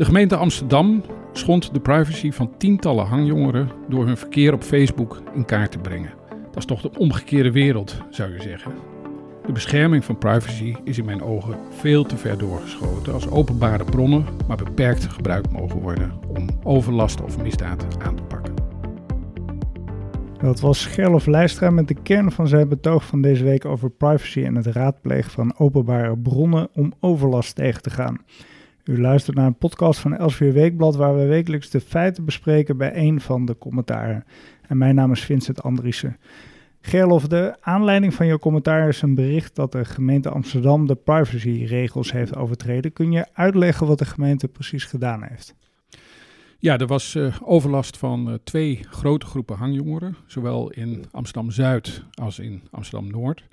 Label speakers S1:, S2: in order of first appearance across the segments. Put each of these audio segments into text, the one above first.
S1: De gemeente Amsterdam schond de privacy van tientallen hangjongeren door hun verkeer op Facebook in kaart te brengen. Dat is toch de omgekeerde wereld, zou je zeggen. De bescherming van privacy is in mijn ogen veel te ver doorgeschoten als openbare bronnen maar beperkt gebruikt mogen worden om overlast of misdaad aan te pakken.
S2: Dat was Gerlof Leistra met de kern van zijn betoog van deze week over privacy en het raadplegen van openbare bronnen om overlast tegen te gaan. U luistert naar een podcast van Elsevier Weekblad waar we wekelijks de feiten bespreken bij een van de commentaren. En mijn naam is Vincent Andriessen. Gerlof, de aanleiding van jouw commentaar is een bericht dat de gemeente Amsterdam de privacyregels heeft overtreden. Kun je uitleggen wat de gemeente precies gedaan heeft?
S1: Ja, er was uh, overlast van uh, twee grote groepen hangjongeren, zowel in Amsterdam-Zuid als in Amsterdam-Noord.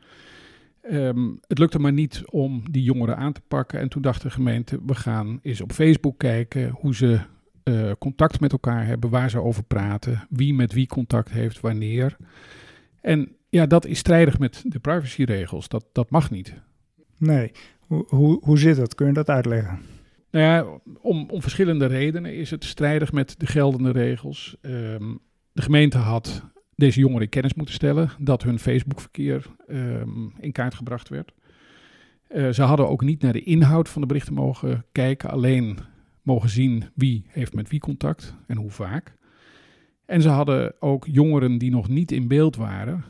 S1: Um, het lukte maar niet om die jongeren aan te pakken. En toen dacht de gemeente, we gaan eens op Facebook kijken hoe ze uh, contact met elkaar hebben, waar ze over praten, wie met wie contact heeft, wanneer. En ja, dat is strijdig met de privacyregels. Dat, dat mag niet.
S2: Nee, hoe, hoe, hoe zit dat? Kun je dat uitleggen?
S1: Nou ja, om, om verschillende redenen is het strijdig met de geldende regels. Um, de gemeente had deze jongeren kennis moeten stellen dat hun Facebookverkeer um, in kaart gebracht werd. Uh, ze hadden ook niet naar de inhoud van de berichten mogen kijken, alleen mogen zien wie heeft met wie contact en hoe vaak. En ze hadden ook jongeren die nog niet in beeld waren,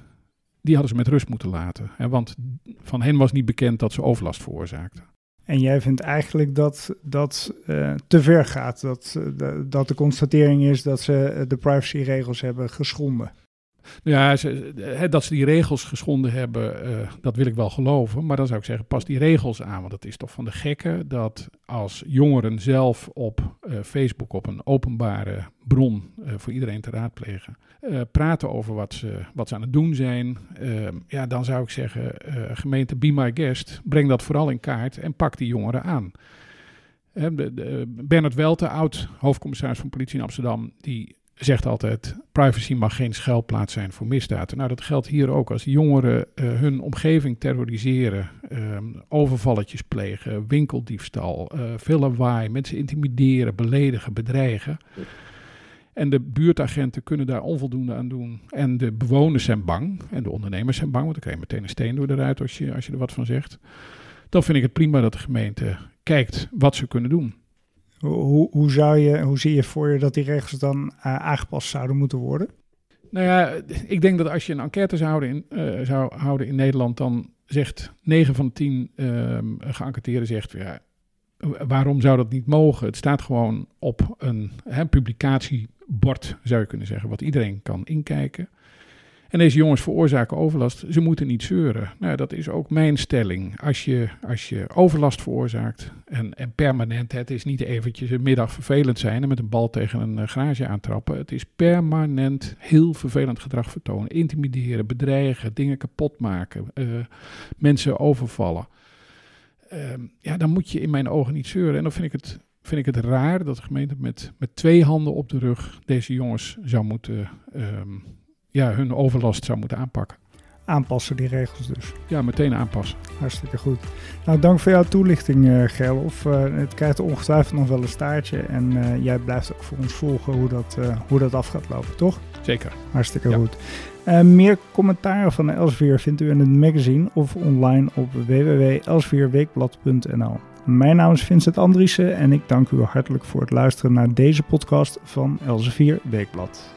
S1: die hadden ze met rust moeten laten. Hè, want van hen was niet bekend dat ze overlast veroorzaakten.
S2: En jij vindt eigenlijk dat dat uh, te ver gaat, dat, uh, dat de constatering is dat ze de privacyregels hebben geschonden.
S1: Ja, ze, dat ze die regels geschonden hebben, uh, dat wil ik wel geloven. Maar dan zou ik zeggen, pas die regels aan. Want het is toch van de gekke dat als jongeren zelf op uh, Facebook, op een openbare bron uh, voor iedereen te raadplegen, praten over wat ze, wat ze aan het doen zijn. ja, dan zou ik zeggen, gemeente Be My Guest, breng dat vooral in kaart en pak die jongeren aan. Bernard Welte, oud hoofdcommissaris van politie in Amsterdam, die zegt altijd: privacy mag geen schuilplaats zijn voor misdaad. Nou, dat geldt hier ook. Als jongeren uh, hun omgeving terroriseren, uh, overvalletjes plegen, winkeldiefstal, uh, veel lawaai, mensen intimideren, beledigen, bedreigen. En de buurtagenten kunnen daar onvoldoende aan doen. En de bewoners zijn bang. En de ondernemers zijn bang, want dan krijg je meteen een steen door de ruit als je, als je er wat van zegt. Dan vind ik het prima dat de gemeente kijkt wat ze kunnen doen.
S2: Hoe, hoe, zou je, hoe zie je voor je dat die regels dan uh, aangepast zouden moeten worden?
S1: Nou ja, ik denk dat als je een enquête zou houden in, uh, zou houden in Nederland, dan zegt 9 van de 10 uh, geënquêteerden zegt, ja, waarom zou dat niet mogen? Het staat gewoon op een hè, publicatiebord, zou je kunnen zeggen, wat iedereen kan inkijken. En deze jongens veroorzaken overlast. Ze moeten niet zeuren. Nou, dat is ook mijn stelling. Als je, als je overlast veroorzaakt en, en permanent, het is niet eventjes een middag vervelend zijn en met een bal tegen een uh, garage aantrappen. Het is permanent heel vervelend gedrag vertonen. Intimideren, bedreigen, dingen kapot maken, uh, mensen overvallen. Uh, ja, dan moet je in mijn ogen niet zeuren. En dan vind ik het, vind ik het raar dat de gemeente met, met twee handen op de rug deze jongens zou moeten um, ja, hun overlast zou moeten aanpakken.
S2: Aanpassen die regels dus.
S1: Ja, meteen aanpassen.
S2: Hartstikke goed. Nou, dank voor jouw toelichting, uh, Gerlof. Uh, het krijgt ongetwijfeld nog wel een staartje. En uh, jij blijft ook voor ons volgen hoe dat, hoe dat af gaat lopen, toch?
S1: Zeker.
S2: Hartstikke ja. goed. meer commentaren van Elsevier vindt u in het magazine of online op www.elsevierweekblad.nl. Mijn naam is Vincent Andriessen en ik dank u hartelijk voor het luisteren naar deze podcast van Elsevier Weekblad.